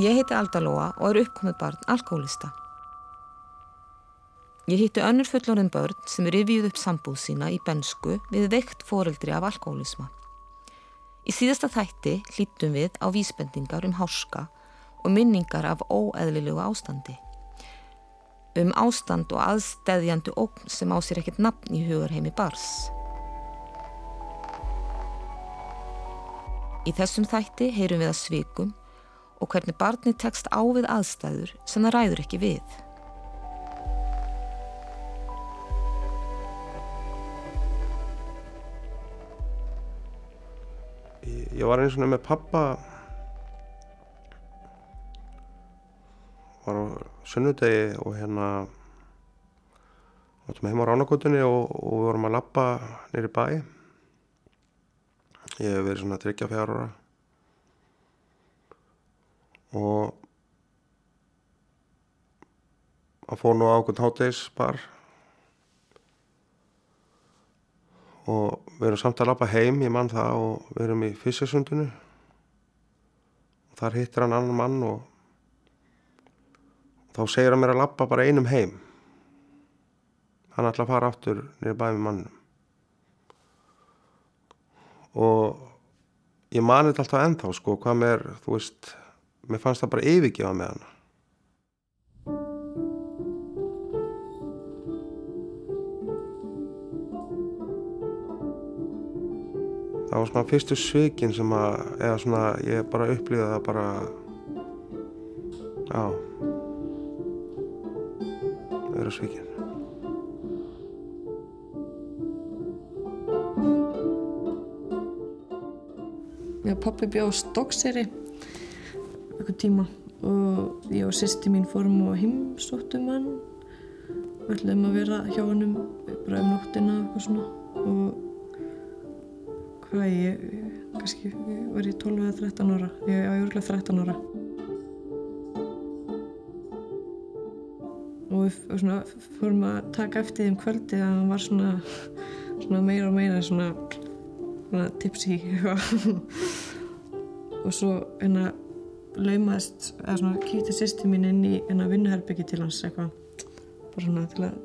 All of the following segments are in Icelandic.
Ég heiti Aldalóa og er uppkomið barn alkoholista. Ég hitti önnur fullorinn börn sem rivjuð upp sambúð sína í bensku við veikt foreldri af alkoholisma. Í síðasta þætti hlýttum við á vísbendingar um háska og minningar af óeðlilegu ástandi. Um ástand og aðstæðjandi ógn sem á sér ekkert nafn í hugurheimi bars. Í þessum þætti heyrum við að svikum og hvernig barni tekst á við aðstæður sem það ræður ekki við. ég var eins og með pappa var á sunnudegi og hérna áttum heim á Ránakotunni og, og við vorum að lappa nýri bæ ég hef verið svona 34 ára og að fóna á ákveðn hátegisbar og við erum samt að lappa heim, ég mann það og við erum í fysirsundinu og þar hittir hann annan mann og þá segir hann mér að lappa bara einum heim. Hann ætla að fara áttur nýra með mannum og ég mani þetta alltaf ennþá sko hvað mér, þú veist mér fannst það bara yfirgefa með hann það var svona fyrstu svikin sem að eða svona ég bara upplýði það bara já. Það eru svikin Já, pappi bjóð stokkseri eitthvað tíma. Og ég og sýsti mín fórum og heimsóttum hann við ætlum að vera hjá hann bara um nóttina eitthvað svona. Og hvað ég, kannski var ég 12 eða 13 ára, ég var jörglega 13 ára. Og við svona, fórum að taka eftir því um kvöldi að hann var svona, svona meira og meira svona, svona tipsy og svo hérna laumaðist, eða svona kýtti sýsti mín inn í hérna vinnuherbyggi til hans eitthvað, bara svona til að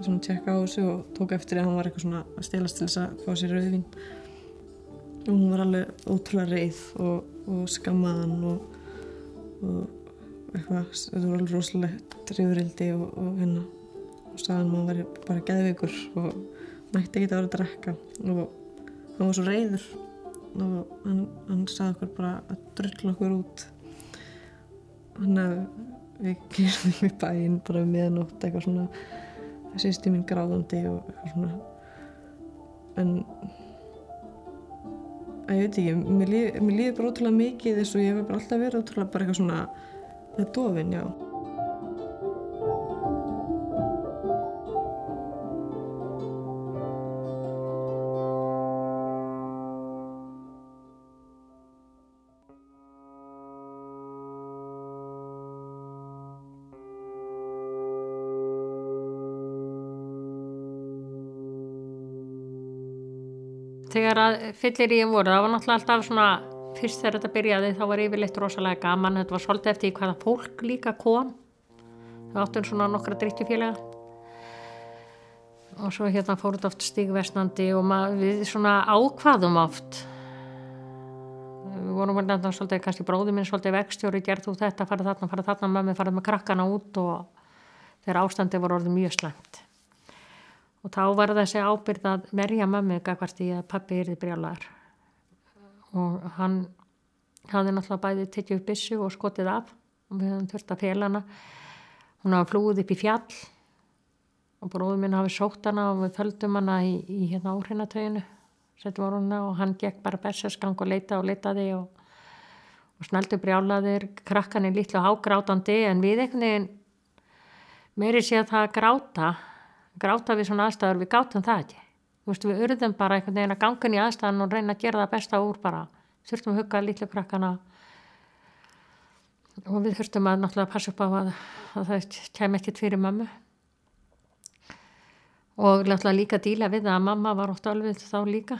svona tjekka á þessu og tók eftir að hann var eitthvað svona að stelast til þess að fá sér rauðvin og hún var alveg ótrúlega reið og, og skammaðan og, og eitthvað, þetta var alveg rosalegt reyðurildi og, og hérna og að hann var bara geðveikur og mætti ekki að vera að drekka. Og hann var svo reyður og hann, hann sagði okkur bara að drölla okkur út. Hann að við kýrðum í bæinn bara meðanótt um eitthvað svona sýsti mín gráðandi og eitthvað svona. En að ég veit ekki, mér líður líð bara ótrúlega mikið þess að ég hef bara alltaf verið ótrúlega bara eitthvað svona það dofin, já þegar að fyllir í voru, það var náttúrulega alltaf svona fyrst þegar þetta byrjaði þá var yfirleitt rosalega gaman, þetta var svolítið eftir hvaða fólk líka kom. Það áttum svona nokkra drittjufélaga og svo hérna fóruð oft stígvestnandi og við svona ákvaðum oft. Við vorum vel nefndan svolítið kannski bróði minn svolítið vextjóri gerð þú þetta, farið þarna, farið þarna með mig farið með krakkana út og þegar ástandi voru orðið mjög slemt og þá var þessi ábyrð að merja mömmu hvert í að pappi erði brjálar og hann hafði náttúrulega bæði tekið upp bissu og skotið af. Og við höfum þurft að fela hana. Hún hafði flúið upp í fjall. Og bróðum minn hafði sótt hana og við földum hana í, í hérna áhrinatöginu og hann gekk bara berserskang og leita og leitaði og, og snældu brjálaðir krakkan er lítið hágrátandi. En við einhvern veginn meiri sé að það gráta gráta við svona aðstæður, við gátum það ekki. Veist, við urðum bara einhvern veginn að gangan í aðstæðan og reyna að gera það besta úr bara. Þurftum að hugga lítið krakkana. Og við þurftum að náttúrulega passa upp á að, að það kem ekkert fyrir mammu og náttúrulega líka díla við að mamma var oft alveg þá líka.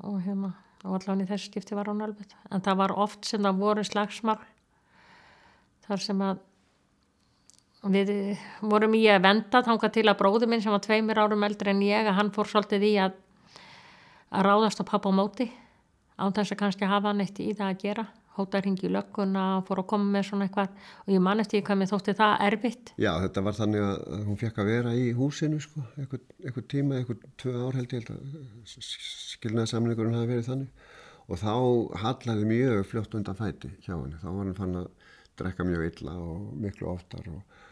Og hérna og allavega í þessu skipti var hún alveg en það var oft sem það voru slagsmál þar sem að við vorum í að venda þanga til að bróður minn sem var tveimur árum eldri en ég að hann fór svolítið í að, að ráðast á pappa á móti án þess að kannski hafa hann eitt í það að gera. Hóta hringi í lögguna og fór að koma með svona eitthvað. Og ég man eftir hvað mér þótti það erfitt. Já, þetta var þannig að hún fekk að vera í húsinu sko, eitthvað, eitthvað tíma, eitthvað tvö ár held ég held að skilnaða samlingurinn hafi verið þannig. Og þá hallaði mjög fljótt undan fæti hjá henni, þá var hann fann að drekka mjög illa og miklu oftar og,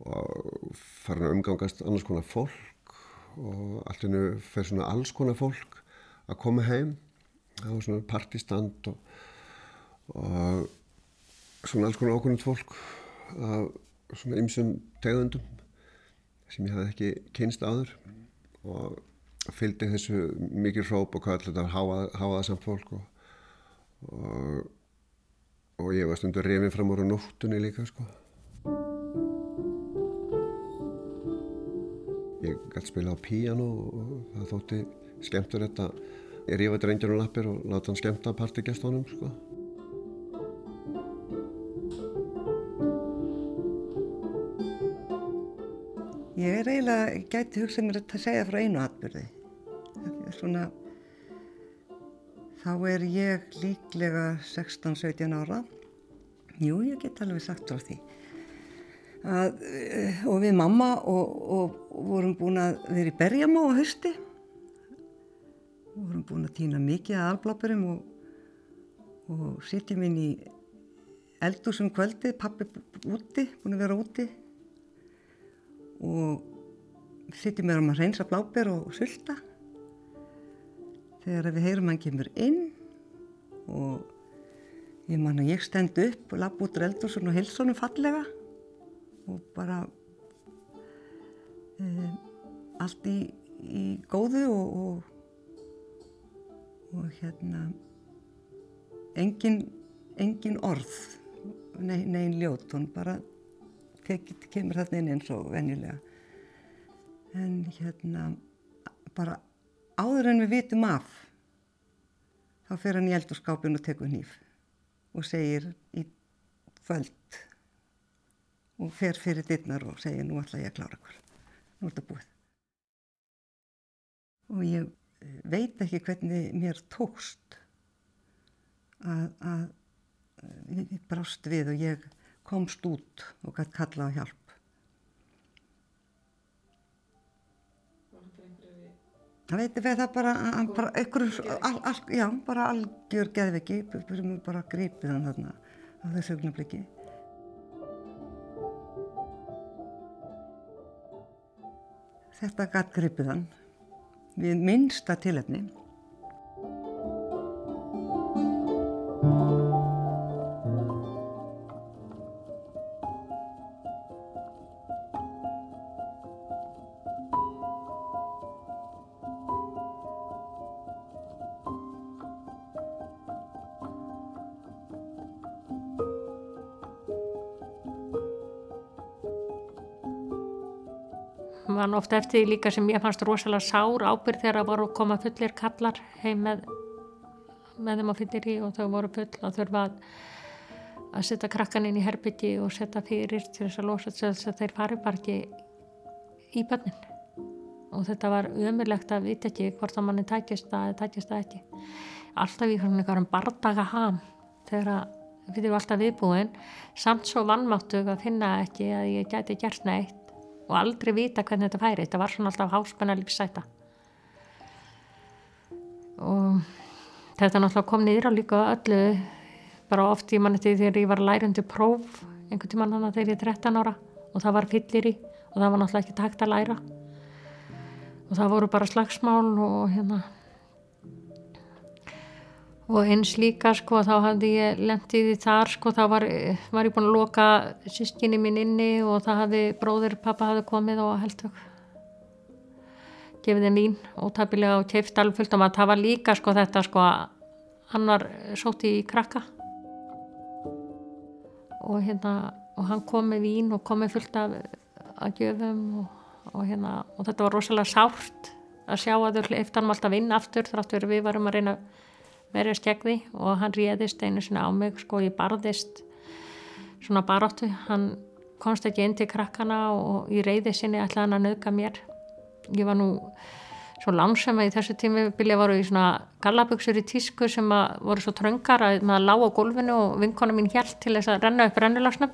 og farin að umgangast annars konar fólk og allt hennu fer svona alls konar fólk að koma heim. Það var svona partistand og og svona alls konar ákvörnum fólk af svona ymsum tegundum sem ég hafði ekki kynst áður og fylgdi þessu mikið hróp og hvað alltaf háaða samt fólk og, og, og ég var stundur reyfin fram úr á nóttunni líka sko ég gæti spila á píjano og það þótti skemmtur þetta ég rífa drengjar og lappir og láta hann skemmta partigestónum sko Ég er eiginlega, gæti hugsað mér að segja frá einu atbyrði. Svona, þá er ég líklega 16-17 ára. Jú, ég get alveg sagt frá því. Að, eh, og við mamma og, og, og vorum búin að vera í berjamá á hausti. Vorum búin að týna mikið að alblápurum og, og sitjum inn í eldúsum kvöldið, pappi úti, búin að vera úti. Og sittum við um að reynsa bláber og sulta. Þegar við heyrum hann kemur inn og ég man að ég stend upp og lapp út Reldursson og Hilssonu fallega og bara e, allt í, í góðu og, og, og hérna engin, engin orð negin nei, ljót, hún bara tekið, kemur þarna inn eins og venjulega. En hérna, bara áður en við vitum af, þá fer hann í eldurskápin og tekur nýf og segir í kvöld og fer fyrir dittnar og segir nú ætla ég að klára ykkur, nú er þetta búið. Og ég eh, veit ekki hvernig mér tókst að, að eh, ég brást við og ég komst út og gæti kalla á hjálp. Það veitir við það bara, bara einhverjum, al, al, já, bara algjör geðviki, bara gripið hann þarna á þessu augnabliki. Þetta gæti gripið hann við minnsta tilefni. Man ofta eftir því líka sem ég fannst rosalega sár ábyrð þegar það voru að koma fullir kallar heim með, með þeim á fyllir í og þau voru full og þurfa að, að setja krakkan inn í herbyggi og setja fyrir til þess að losa þess að þeir fari bara ekki í bönnin og þetta var umurlegt að vita ekki hvort að manni tækist það eða tækist það ekki. Alltaf í einhverjum bardaga ham þegar við erum alltaf viðbúin. Samt svo vannmáttu að finna ekki að ég gæti gert neitt og aldrei vita hvernig þetta færi. Þetta var svona alltaf háspenna lífsæta og þetta náttúrulega kom niður á líka öllu bara oft í manni þegar ég var lærundi próf einhvern tíman þannig þegar ég er 13 ára og það var fyllir í og það var náttúrulega ekki takt að læra. Og það voru bara slagsmál og hérna og eins líka sko þá hafði ég lendið í þar sko þá var, var ég búin að loka sískinni mín inni og það hafði bróður pappa hafði komið og heldtök gefið þeim vín ótabilega og keift alveg fullt og maður það var líka sko þetta sko hann var sótt í krakka. Og hérna og hann kom með vín og kom með fullt af að gjöfum og, og hérna og þetta var rosalega sárt að sjá að þau eftir hann alltaf inn aftur þráttur við varum að reyna verið skegði og hann réðist einu sinna á mig sko ég barðist svona baráttu. Hann komst ekki inn til krakkana og í reyði sinni ætlaði hann að nauka mér. Ég var nú svo langsam að í þessu tími vilja voru í svona gallaböksur í tísku sem voru svo tröngar að maður lág á gólfinu og vinkona mín hjælt til þess að renna upp rennulagsnum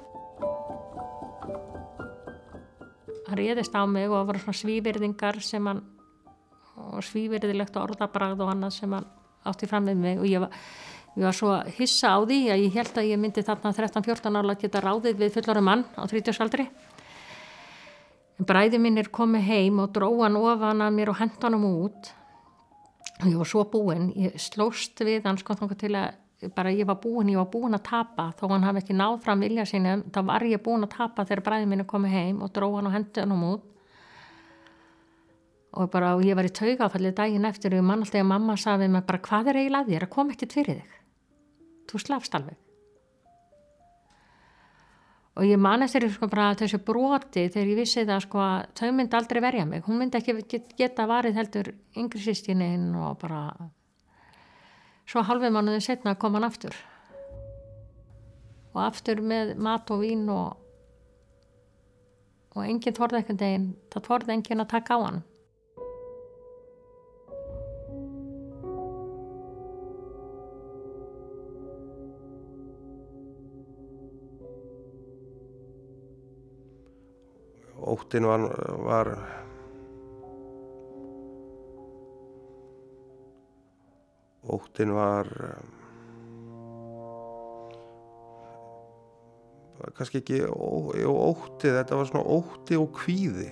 hann réðist á mig og það voru svona svívirðingar sem hann og svívirðilegt orðabragð og annað sem hann átti fram með mig og ég var, ég var svo hissa á því að ég held að ég myndi þarna 13-14 ála að geta ráðið við fullarum mann á 30 aldri bræði mín er komið heim og dróðan ofan að mér og hendanum út. Og ég var svo búinn ég slóst við hann sko til að bara ég var búinn, ég var búinn að tapa. Þó hann hafi ekki náð fram vilja sínum þá var ég búinn að tapa þegar bræði mín er komið heim og dróðan og hendanum út og bara og ég var í taugafallið daginn eftir og mann alltaf að mamma saði mig bara hvað er eiginlega að þér? Að koma ekkert fyrir þig. Þú slafst alveg. Og ég man eftir sko bara þessu broti þegar ég vissi það sko að þau myndi aldrei verja mig. Hún myndi ekki geta varið heldur yngri sýstininn og bara svo halvið mannuðin setna kom hann aftur. Og aftur með mat og vín og og enginn þorði ekkert einn það þorði enginn að taka á hann óttin var, var óttin var kannski ekki ó, ótti, þetta var svona ótti og kvíði.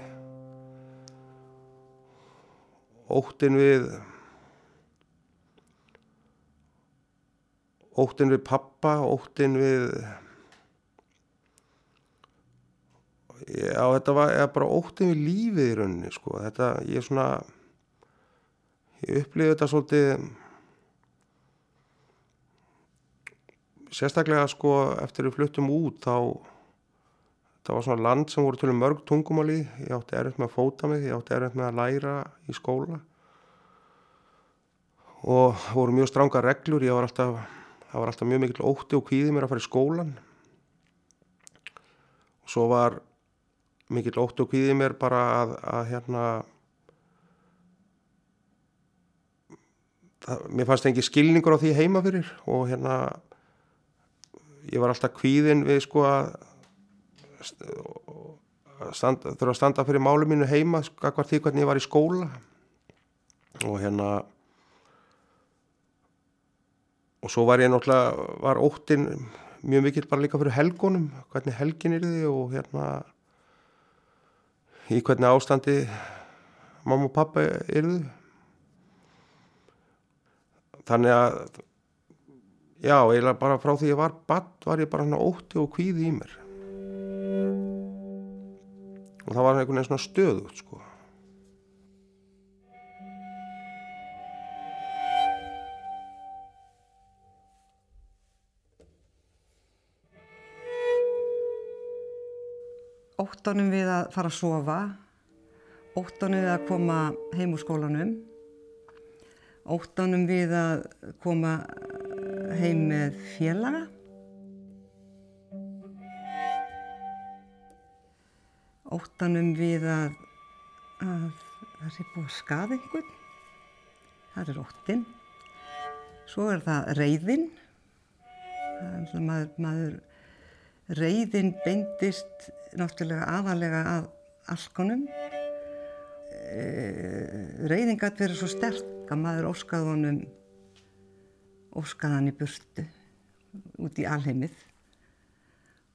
Óttin við óttin við pappa óttin við Já, þetta var bara óttið við lífið í rauninni, sko. Þetta, ég er svona, ég upplýði þetta svolítið, sérstaklega, sko, eftir við fluttum út, þá, það var svona land sem voru til mörg tungumáli, ég átti erfitt með að fóta mig, ég átti erfitt með að læra í skóla. Og voru mjög stranga reglur, ég var alltaf, það var alltaf mjög mikil ótti og kvíði mér að fara í skólan og svo var mikill ótt og kvíði mér bara að, að hérna það, mér fannst ekki skilningur á því heima fyrir og hérna ég var alltaf kvíðin við sko að standa, þurfa að standa fyrir málu mínu heima skakvar því hvernig ég var í skóla. Og hérna og svo var ég náttúrulega var óttin mjög mikill bara líka fyrir helgónum hvernig helgin er þið og hérna í hvernig ástandi mamma og pappa eruðu þannig að já, eiginlega bara frá því ég var badd var ég bara svona ótti og kvíði í mér. Og það var einhvern veginn svona stöðut sko óttanum við að fara að sofa, óttanum við að koma heim úr skólanum, óttanum við að koma heim með félaga, óttanum við að, að það sé búið að skaða einhvern, það er óttin, svo er það reyðin, það er og maður, maður reyðin beindist náttúrulega aðalega að alkonum. Eh, reyðin gæti verið svo sterk að maður óskaði honum óskaðan í burtu út í alheimið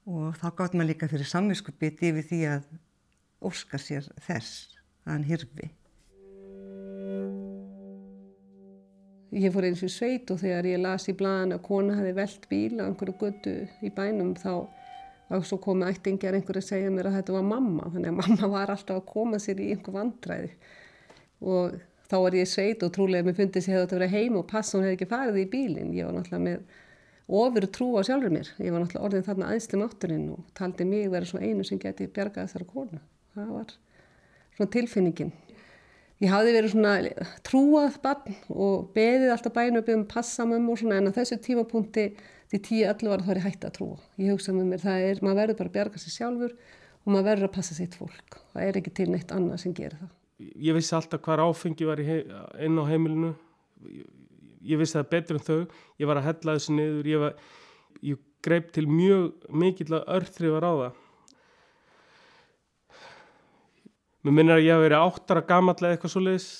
og þá gátt maður líka fyrir samvinskupið yfir því að óska sér þess að hann hyrfi. Ég fór eins og sveit og þegar ég las í blæðan að kona hafi veld bíl á einhverju götu í bænum þá og svo komi ættingjar einhver að segja mér að þetta var mamma þannig að mamma var alltaf að koma sér í einhver vandræði. Og þá var ég sveit og trúlega mér fundið sér að þetta verið heim og pass hún hefði ekki farið í bílinn. Ég var náttúrulega með ofur trú á sjálfur mér. Ég var náttúrulega orðin þarna aðsli mátturinn og taldi mig verið svo einu sem geti bjargað þessara kona það var svona tilfinningin. Ég hafði verið svona trúað barn og beðið alltaf bæinu upp um passamum og svona en á þessu tímapunkti því 10-11 ára þá er ég hægt að trúa. Ég hugsa með mér, það er, maður verður bara að bjarga sér sjálfur og maður verður að passa sitt fólk. Það er ekki til neitt annað sem gerir það. Ég vissi alltaf hvað áfengi var inn á heimilinu. Ég, ég vissi það betur en þau. Ég var að hella þessu niður. Ég, var, ég greip til mjög mikill að örþrifar á það. Mér minnir að ég hef verið áttara gamallega eitthvað svo leiðis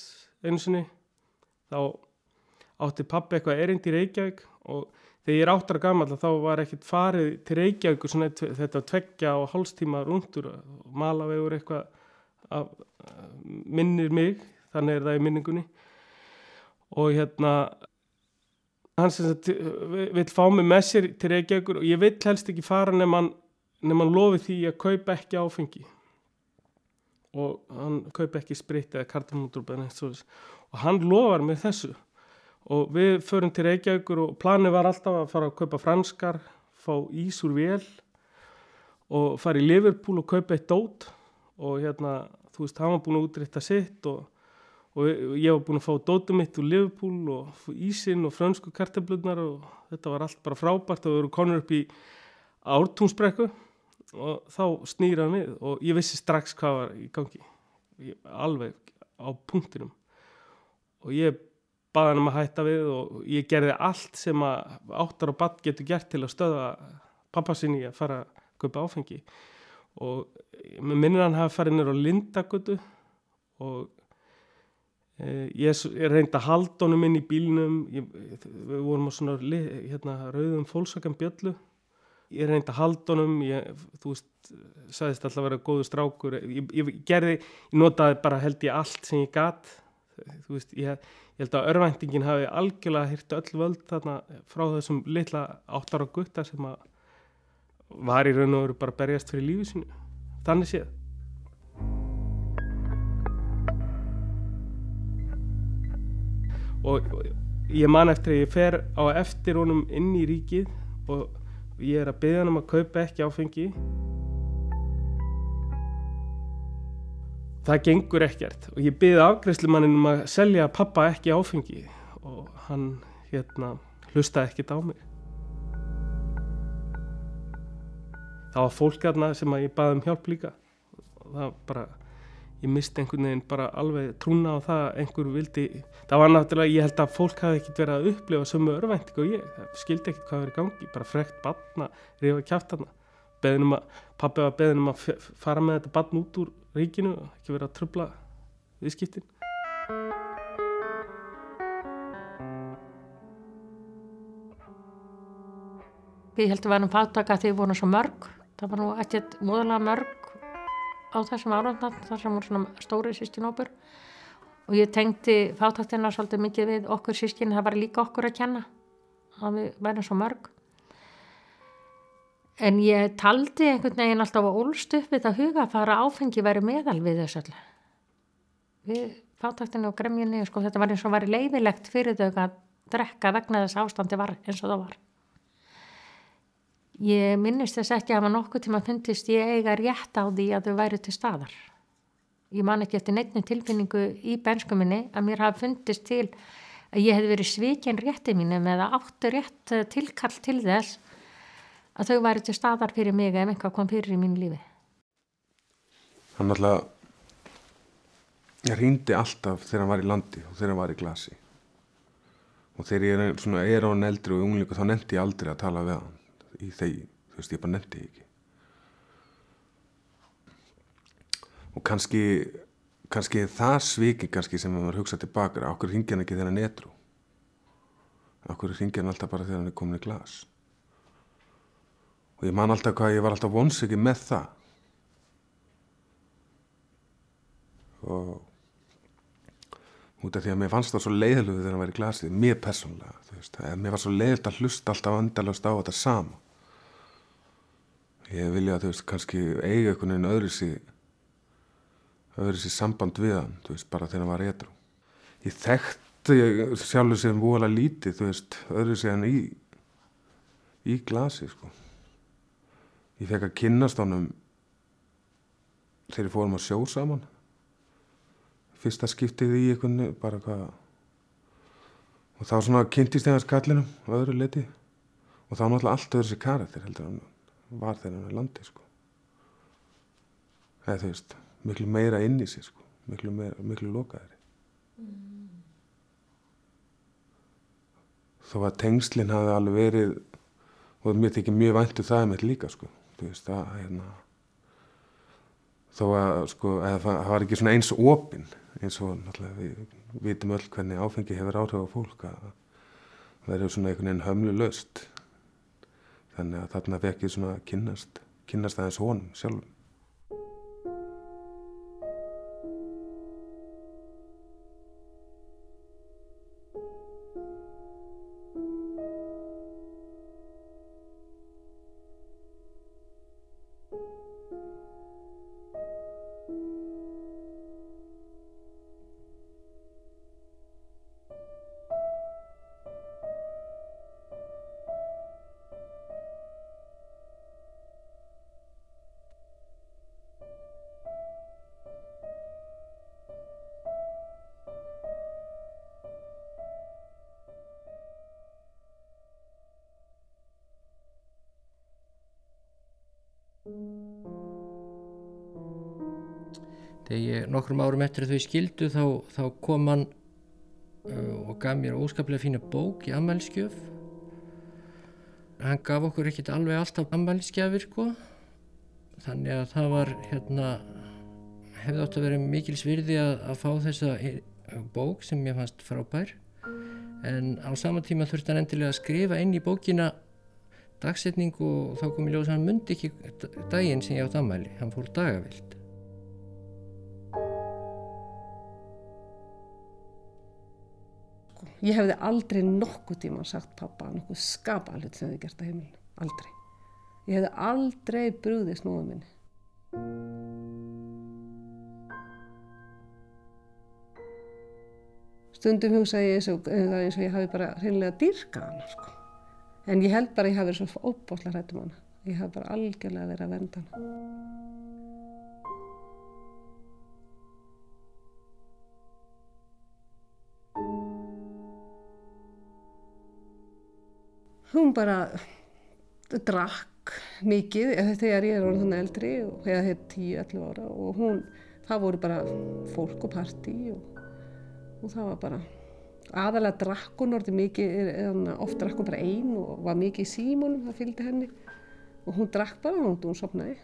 einu sinni. Þá átti pappi eitthvað erind í Reykjavík og þegar ég er áttar gammal þá var ekkert farið til Reykjavík svona, þetta tveggja og hálstíma rúndur og malavegur eitthvað af, minnir mig þannig er það í minningunni. Og hérna sagt vil fá mig með sér til Reykjavíkur og ég vill helst ekki fara nefn hann lofi því að kaupa ekki áfengi. Og hann kaupa ekki spritt eða kartamútur og hann lofar mér þessu og við förum til Reykjavíkur og planið var alltaf að fara að kaupa franskar, fá ís úr vél og fara í Liverpool og kaupa eitt dót. Og hérna, þú veist, hann var búin að útrytta sitt og, og ég var búin að fá dótum mitt úr Liverpool og ísinn og fransku kartablunar og þetta var allt bara frábært og við vorum konur upp í ártúnsbrekku og þá snýraði við og ég vissi strax hvað var í gangi, ég, alveg á punktinum. Og ég baða hann um að hætta við og ég gerði allt sem að áttar og badd getur gert til að stöða pappa sinni að fara að köpa áfengi. Og minnir hann hafa farið nýra á Lindagutu og e, ég, ég halda honum inn í bílnum. Ég, við vorum á svona hérna, rauðum fólksakam bjöllu ég halda honum ég, þú veist, sagðist alltaf að vera góðu strákur. Ég gerði, ég notaði bara held ég allt sem ég gatt þú veist, ég ég held að örvæntingin hafi algjörlega hýrt öll völd þarna frá þessum litla áttar og gutta sem að var í raun og veru bara berjast fyrir lífið sinu þannig séð. Og ég man eftir að ég fer á eftir honum inn í ríkið og ég er að byggja hann um að kaupa ekki áfengi það gengur ekkert. Og ég byði afgreifslumannin um að selja pappa ekki áfengi. Og hann hérna hlustaði ekkert á mig. Það var fólk aðna sem að ég baði um hjálp líka. Og það bara ég misti einhvern veginn bara alveg trúna á það að einhver vildi það var náttúrulega, ég held að fólk hafi ekkert verið að upplifa sömu örvænting og ég. Það skildi ekkert hvað verið gangi, bara frekt batna rifa kjátt aðna beðinum að, pappi var beðinum að fara með þetta batn út úr ríkinu ekki vera að tröfla viðskiptin. Við heldum að varum fátaka við vorum svo mörg. Það var nú ekkert móðulega mörg á þessum árundan þar sem voru svona stóri sískinópur og ég tengdi fátaktina svolítið mikið við okkur sískin það var líka okkur að kenna að við værum svo mörg En ég taldi einhvern veginn alltaf að ólst upp við að huga að fara áfengi væri meðal við þessu allir. Við fátaktinu og gremjunni, sko, þetta var eins og var leiðilegt fyrir þau að drekka vegna þess ástandi var eins og það var. Ég minnist þess ekki að maður nokkuð tíma fundist ég eiga rétt á því að þau væri til staðar. Ég man ekki eftir neittni tilfinningu í benskuminni að mér hafa fundist til að ég hef verið svikinn rétti mínu með að áttu rétt tilkall til þess að þau væri til staðar fyrir mig ef einhvað kom fyrir í mín lífi. Hann alltaf rýndi alltaf þegar hann var í landi og þegar hann var í glasi. Og þegar ég er, svona, er á hann eldri og unglingu þá nefndi ég aldrei að tala við hann í þegi, þú veist, ég bara nefndi ekki. Og kannski kannski það sviki kannski sem maður hugsa tilbaka okkur ringja hann ekki þegar hann er netrú okkur ringja hann alltaf bara þegar hann er komin í glas og ég man alltaf hvað ég var alltaf vonsiki með það. Og út af því að mér fannst það svo leiðilegu þegar það væri glasið, mér personlega veist, mér var svo leiðilt að hlusta alltaf andalast á þetta sama. Ég vilja að þú veist, kannski eiga einhvern veginn öðru sí öðru sí samband við hann, þú veist, bara þegar hann var edru ég þekkti sjálfur sem vola lítið, þú veist, öðru sí hann í í glasi, sko ég fekk að kynnast honum þegar ég fórum að sjó saman. Fyrsta skiptið í einhvern bara hvað og þá svona kynntist ég hans kallinum öðru leti og þá náttúrulega allt öðru sér karakter heldur hann var þegar hann er landi sko. Eða þú veist miklu meira inn í sig sko. Miklu, meira, miklu lokaðari mm. þó að tengslinn hafi alveg verið og mér tekið mjög væntu um það með líka sko þú veist að hérna. Þó að sko að það var ekki svona eins opinn eins og náttúrulega við vitum öll hvernig áfengi hefur áhrif á fólk að það verður svona einhvern veginn hömlu löst þannig að þarna vekkið svona kynnast kynnast aðeins honum sjálfum þegar ég nokkrum árum eftir að þau skildu þá, þá kom hann uh, og gaf mér óskaplega fína bók í ammælskjöf hann gaf okkur ekkert alveg alltaf ammælskjafir sko. Þannig að það var hérna hefði átt að vera mikil svirði að, að fá þessa bók sem ég fannst frábær. En á sama tíma þurfti hann endilega að skrifa inn í bókina dagsetning og þá kom ég ljóðs að hann myndi ekki daginn sem ég átt ammæli hann fór dagavild Ég hefði aldrei nokkuð tíma sagt pappa nokkuð skapa hlut sem þið gert á heimilinu. Aldrei. Ég hefði aldrei brúðist núið minni. Stundum hugsa ég og, eins og ég hafi bara hreinlega dýrkað hana sko. En ég held bara að ég hafi verið svo óbáslega hrættum hana. Ég hafi bara algjörlega verið að venda hana. Hún bara drakk mikið þegar ég er orðin þannig eldri og ég hef 10-11 ára og hún, það voru bara fólk og partí og, og það var bara aðalega drakk hún orðið mikið, oft drakk hún bara einn og var mikið í símónum, það fylgdi henni. Og hún drakk bara og hún sopnaði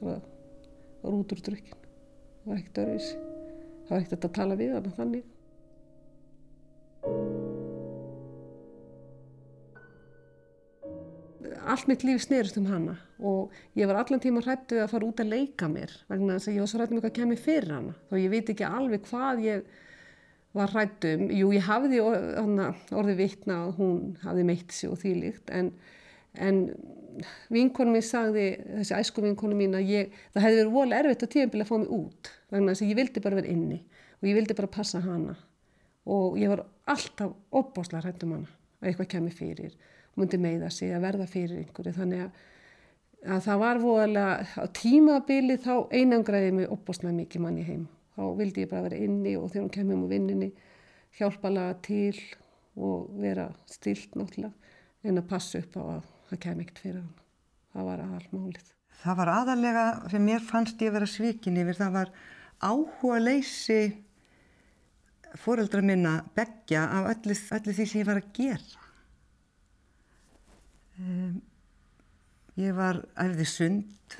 bara var út úr drukkin. Það var ekkert örfis það var ekkert að tala við hana þannig allt mitt líf snerist um hana og ég var allan tíma hrættu að fara út að leika mér vegna þess að ég var svo hrættu um eitthvað að kemja fyrir hana. Þó ég veit ekki alveg hvað ég var hrættu um. Jú ég hafði orðið vittna að hún hafði meitt sig og þýlikt en, en vinkonum mín sagði þessi æsku vinkonum mín að ég, það hefði verið volið erfitt að tíðanbila að fá mig út vegna þess að ég vildi bara vera inni og ég vildi bara passa hana. Og ég var alltaf opbáslega hrættu um hana að eitthvað kemur fyrir myndi meiða sig að verða fyrir einhverju. Þannig að, að það var voðalega á tímabili þá einangraði mig opbóstlega mikið manni heim. Þá vildi ég bara vera inni og þegar hún kemur um vinninni hjálpa laga til og vera stilt náttúrulega en að passa upp á að það kem ekkert fyrir hann það var aðalmálið Það var aðalega sem mér fannst ég að vera svikin yfir það var áhuga leysi fóreldra minna begja af öllu, öllu því sem ég var að gera Um, ég var æfði sund,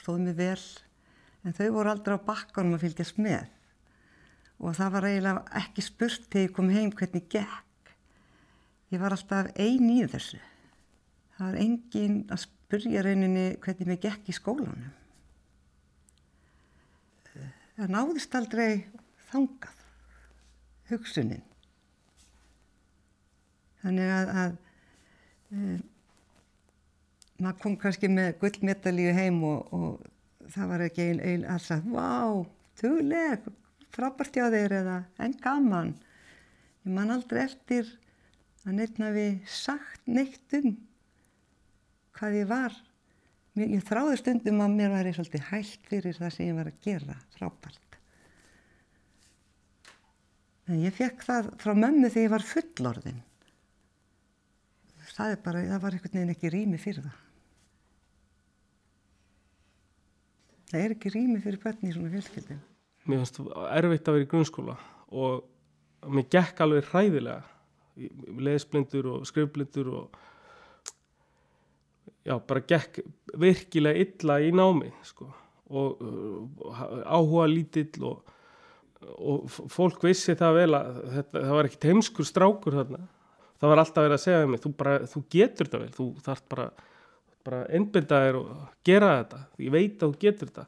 stóð mér vel, en þau voru aldrei á bakkanum að fylgjast með og það var eiginlega ekki spurt þegar ég kom heim hvernig gekk. Ég var alltaf ein í þessu. Það var engin að spurja rauninni hvernig mér gekk í skólanum. Það náðist aldrei þangað, hugsunin. Þannig að, að um, maður kom kannski með gullmetalíu heim og, og það var ekki einn ein alltaf, vá, þúleg, frábært hjá þeir eða enn gaman. Ég man aldrei eftir að neittna við sagt neitt um hvað ég var. Ég þráði stundum að mér var ég svolítið hægt fyrir það sem ég var að gera, frábært. Ég fekk það frá mömmu þegar ég var fullorðin. Það bara, það var einhvern veginn ekki rými fyrir það. Það er ekki rými fyrir börn í svona fjölskyldum. mér fannst erfitt að vera í grunnskóla og mér gekk alveg hræðilega lesblindur og skrifblindur og já, bara gekk virkilega illa í námi sko. og uh, áhuga lítill og, og fólk vissi það vel að þetta, það var ekkit heimskur strákur þarna. Það var alltaf verið að segja mér þú, bara, þú getur þetta vel, þú þarft bara bara einbynda þér og gera þetta. Ég veit að þú getur þetta.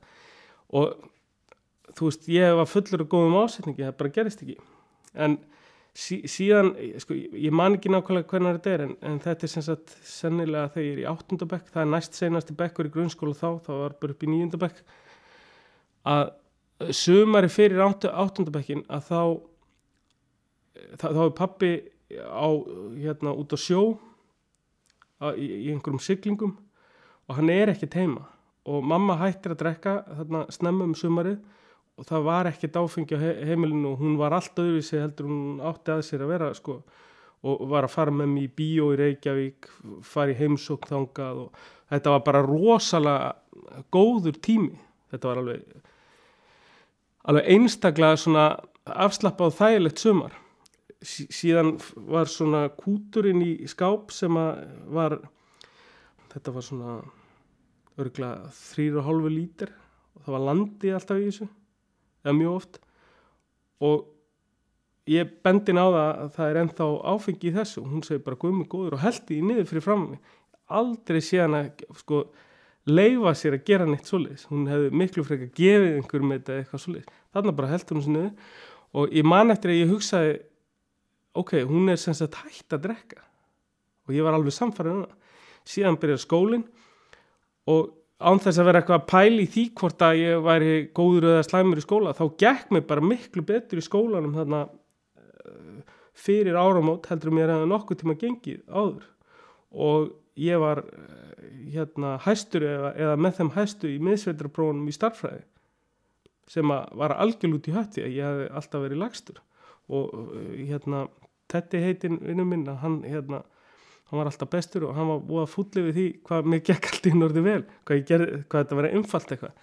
Og þú veist, ég var fullur og góðum ásetningi, það bara gerist ekki. En sí, síðan sko, ég man ekki nákvæmlega hvernig þetta er en, en þetta er sem sagt sennilega þegar ég er í áttundabekk, það er næst senasti bekkur í grunnskóla þá, þá var bara upp í níundabekk að sumari fyrir áttu, áttundabekkin að þá þá, þá er pappi á hérna út á sjó á, í, í einhverjum siglingum og hann er ekkert heima. Og mamma hættir að drekka þarna snemma um sumarið og það var ekkert áfengi á he heimilinu og hún var allt öðruvísi heldur en hún átti að sér að vera sko og var að fara með mér í bíó í Reykjavík fara í heimsókn þangað og þetta var bara rosalega góður tími. Þetta var alveg alveg einstaklega svona afslappað og þægilegt sumar. Sí, síðan var svona kúturinn í skáp sem að var þetta var svona örgulega þrýr og hálfu lítir. Og það var landi alltaf í þessu eða mjög oft. Og ég bendin á það að það er ennþá áfengi í þessu. Og hún segir bara guðmur góður og heldi í niður fyrir fram mig. Aldrei séðan að sko leifa sér að gera neitt svoleiðis. Hún hefði miklu frekar gefið einhverjum þetta eitthvað svoleiðis. Þarna bara heldur hún niður. Og ég man eftir að ég hugsaði ok, hún er sem sagt hægt að drekka. Og ég var alveg samfærið um það. Síðan byrjar skólinn. Og án þess að vera eitthvað að pæli í því hvort að ég væri góður eða slæmur í skóla þá gekk mér bara miklu betur í skólanum þarna uh, fyrir áramót heldur mér að nokkuð tíma gengið áður. Og ég var uh, hérna hæstur eða, eða með þeim hæstu í miðsveitraprófunum í starffræði sem var algjörl út í hötti að ég hef alltaf verið lagstur. Og uh, hérna Tetti heitin vinnu minn að hann hérna hann var alltaf bestur og hann var búið að fúllið við því hvað mér gekk alltaf í norði vel hvað, gerði, hvað þetta var einfalt eitthvað.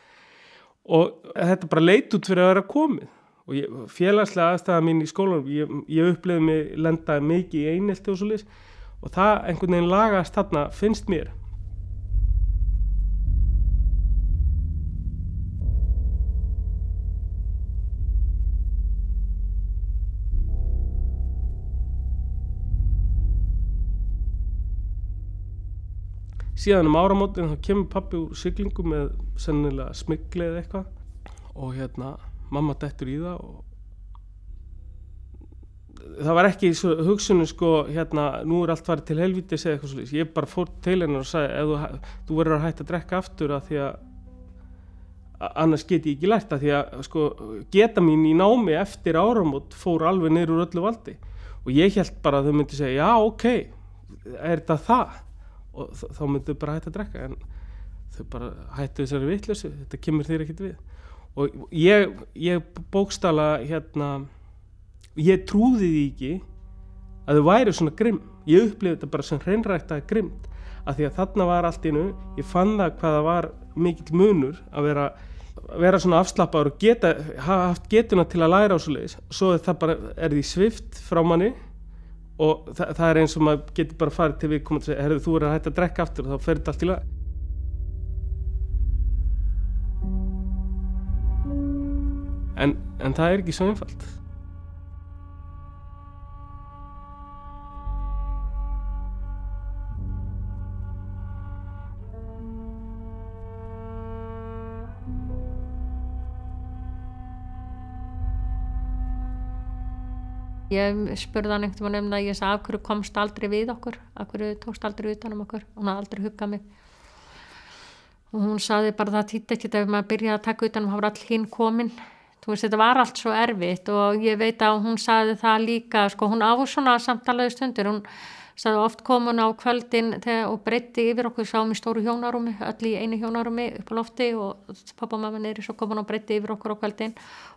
Og þetta bara leit út fyrir að vera komið. Og ég, félagslega aðstæða mín í skólanum ég, ég upplifði mig lendaði mikið í einelti og svo lis og það einhvern veginn lagast þarna finnst mér. Síðan um áramótin þá kemur pappi úr siglingu með sennilega smigli eða eitthvað. Og hérna mamma dettur í það og það var ekki hugsunum sko hérna nú er allt farið til helvítis eða eitthvað svolítið ég bara fór til hennar og sagði ef þú, þú verður að hætta að drekka aftur að því að annars get ég ekki lært að því að sko geta mín í námi eftir áramót fór alveg neyru úr öllu valdi. Og ég held bara að þau myndi segja já ok, er þetta það? Og þá myndu bara hætta að drekka en þau bara hættu þessari vitlösu þetta kemur þér ekkit við. Og ég, ég bókstala hérna ég trúði því ekki að þau væri svona grimm. Ég upplifði þetta bara sem hreinræktaði grimmt af því að þarna var allt innu ég fann það hvaða var mikill munur að vera, vera svona afslappaður og geta, hafa haft getuna til að læra á svo leiðis svo það bara er því svift frá manni og það, það er eins og maður getur bara farið til við komað að segja, herðu þú er að hætta að drekka aftur og þá fer þetta allt í lag en, en það er ekki svo einfalt Ég spurði hann einhvern veginn um það, ég sagði af hverju komst aldrei við okkur, af hverju tókst aldrei utan um okkur, hún hafði aldrei huggað mig. Og hún saði bara það týtt ekkert ef maður byrjaði að taka utan um, það var all hinn komin. Þú veist, þetta var allt svo erfitt og ég veit að hún saði það líka, sko, hún á svona samtalaði stundur, hún það oft kom hún á kvöldin og breytti yfir okkur sáum í stóru hjónarúmi, öll í einu hjónarúmi upp á lofti og pappa og mamma neyri svo kom hún og breytti yfir okkur á kvöldin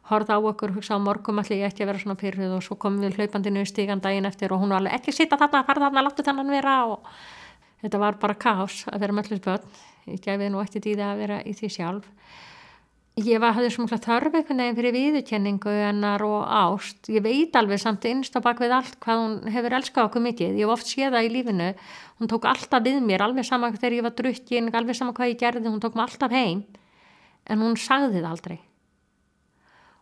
horða á okkur, hugsa á morgum allir ég ætti að vera svona pyrruð og svo komum við hlaupandinu í stígan daginn eftir og hún var alveg ekki sitta þarna, fara þarna, láttu þennan vera og þetta var bara kás að vera með allir börn. Ég gefið nú eftir tíði að vera í því sjálf ég var, hafði svona þörf einhvern veginn fyrir viðurkenningu hennar og ást. Ég veit alveg samt innst á bakvið allt hvað hún hefur elskað okkur mikið. Ég hef oft séð það í lífinu. Hún tók alltaf við mér, alveg sama þegar ég var drukkin alveg sama hvað ég gerði, hún tók mér alltaf heim. En hún sagði það aldrei.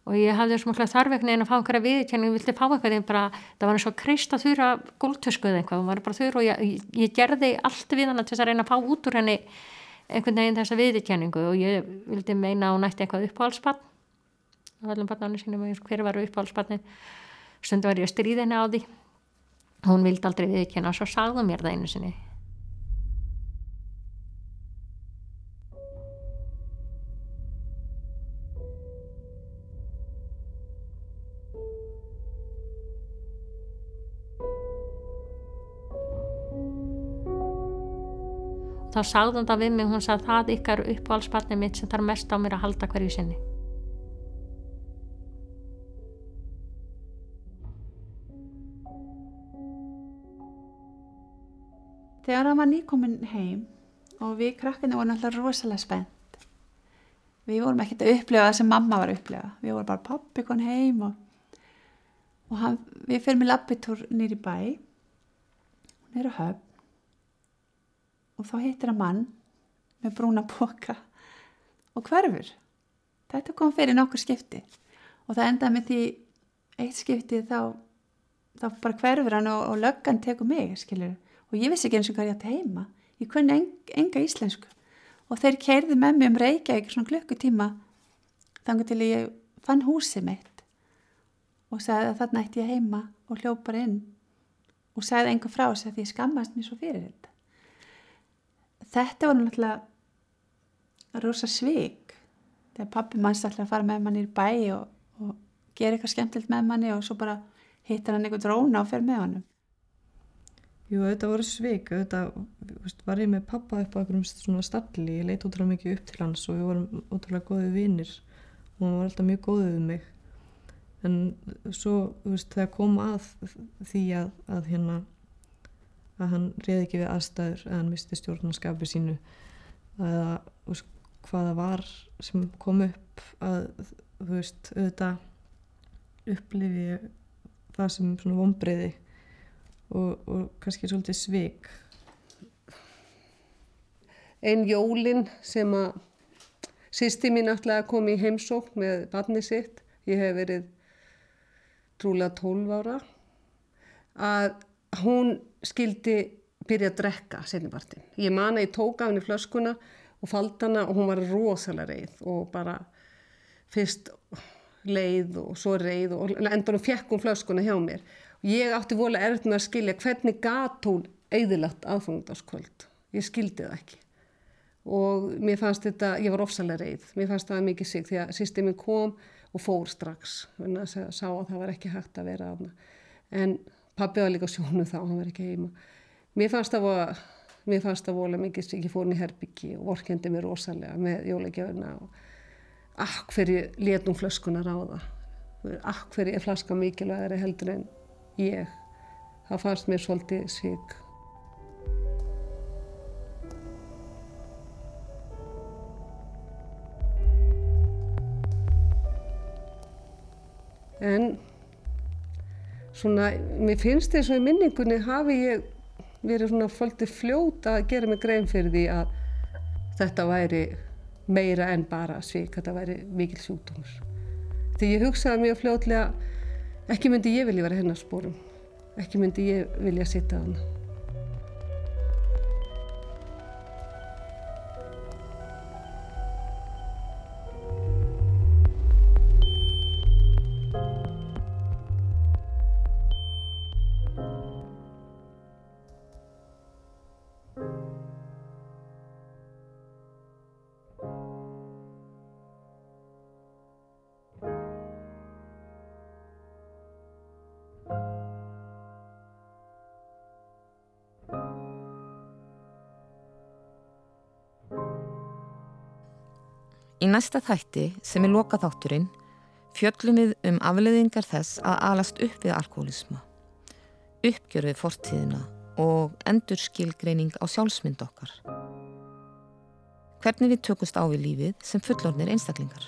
Og ég hafði svona þörf einhvern veginn að fá einhverja viðurkenningu, ég vildi fá einhvern bara, það var eins og krist að þurra góltöskuð eitthvað, hún var bara þurra og ég, ég gerði allt við hana einhvern veginn þessa viðurkenningu og ég vildi meina að hún ætti eitthvað uppáhaldspann á allum barnarnu sínum hver var uppáhaldspannin stundu var ég að stríða henni á því. Hún vildi aldrei viðurkenna og svo sagði mér það einu sinni sagði hún það við mig, hún sagði það ykkar uppáhaldsbarnið mitt sem þarf mest á mér að halda hverju sinni. Þegar hann var nýkominn heim og við krakkinu vorum alltaf rosalega spennt. Við vorum ekkert að upplifa það sem mamma var að upplifa. Við vorum bara pappi kon heim og, og hann, við fyrir með lappitúr nýri bæ. Hún er á höfn og þá hittir að mann með brúna boka og hverfur. Þetta kom fyrir nokkur skipti og það endaði með því eitt skipti þá, þá bara hverfur hann og, og löggan tekur mig, skilur. Og ég vissi ekki eins og hvað ég ætti heima. Ég kunni en, enga íslensku og þeir keirði með mig um Reykjavík svona klukkutíma þannig til ég fann húsið mitt og sagði að þarna ætti ég heima og hljópar inn og sagði enga frá þess að ég skammast mér svo fyrir þetta þetta var náttúrulega rosa svig þegar pappi manns ætlaði að fara með manni í bæ og, og gera eitthvað skemmtilt með manni og svo bara hittar hann eitthvað dróna og fer með hann Jú, þetta voru svig þetta var ég með pappa upp á einhverjum svona stalli, ég leiti ótrúlega mikið upp til hans og við vorum ótrúlega góðið vinnir og hann var alltaf mjög góðið við mig. En svo, þú veist, þegar kom að því að, að hérna að hann reyði ekki við aðstæður eða hann misti stjórnarskapi sínu. Eða veist, hvaða var sem kom upp að þú veist, auðvitað upplifi það sem svona vonbreyði og, og kannski svolítið svik. Einn jólin sem að sýsti mín að koma í heimsókn með barni sitt, ég hef verið trúlega 12 ára að hún skildi byrja að drekka sennibartin. Ég man að ég tók af henni flöskuna og falda hana og hún var rosalega reið og bara fyrst leið og svo reið og endur hún fekk hún flöskuna hjá mér. Ég átti vola erður með að skilja hvernig gat hún eðilagt aðfangundaskvöld. Ég skildi það ekki. Og mér fannst þetta, ég var ofsalega reið, mér fannst það mikið sig því að sýstiminn kom og fór strax. Sá að það var ekki hægt að vera af hana. En Pappi var líka sjónu þá, hann var ekki heima. Mér fannst það vola, mér fannst það vola mikið sem ég fór inn í herbyggi og vorkendi mér rosalega með jólegjöfuna og akk fyrir létum flöskunar á það. Akk fyrir er flaska mikilvægari heldur en ég. Það fannst mér svolítið sík. En svona, mér finnst þess að í minningunni hafi ég verið svona fólkið fljóta að gera mig grein fyrir því að þetta væri meira en bara svík, þetta væri mikil sjúkdómur. Því ég hugsaði mjög fljótlega, ekki myndi ég vilja vera hennar spórum, ekki myndi ég vilja sitta að hana. Í næsta þætti sem er lokaþátturinn fjöllum við um afleðingar þess að alast upp við alkoholisma, uppgjör við fortíðina og endur skilgreining á sjálfsmynd okkar. Hvernig við tökust á við lífið sem fullornir einstaklingar.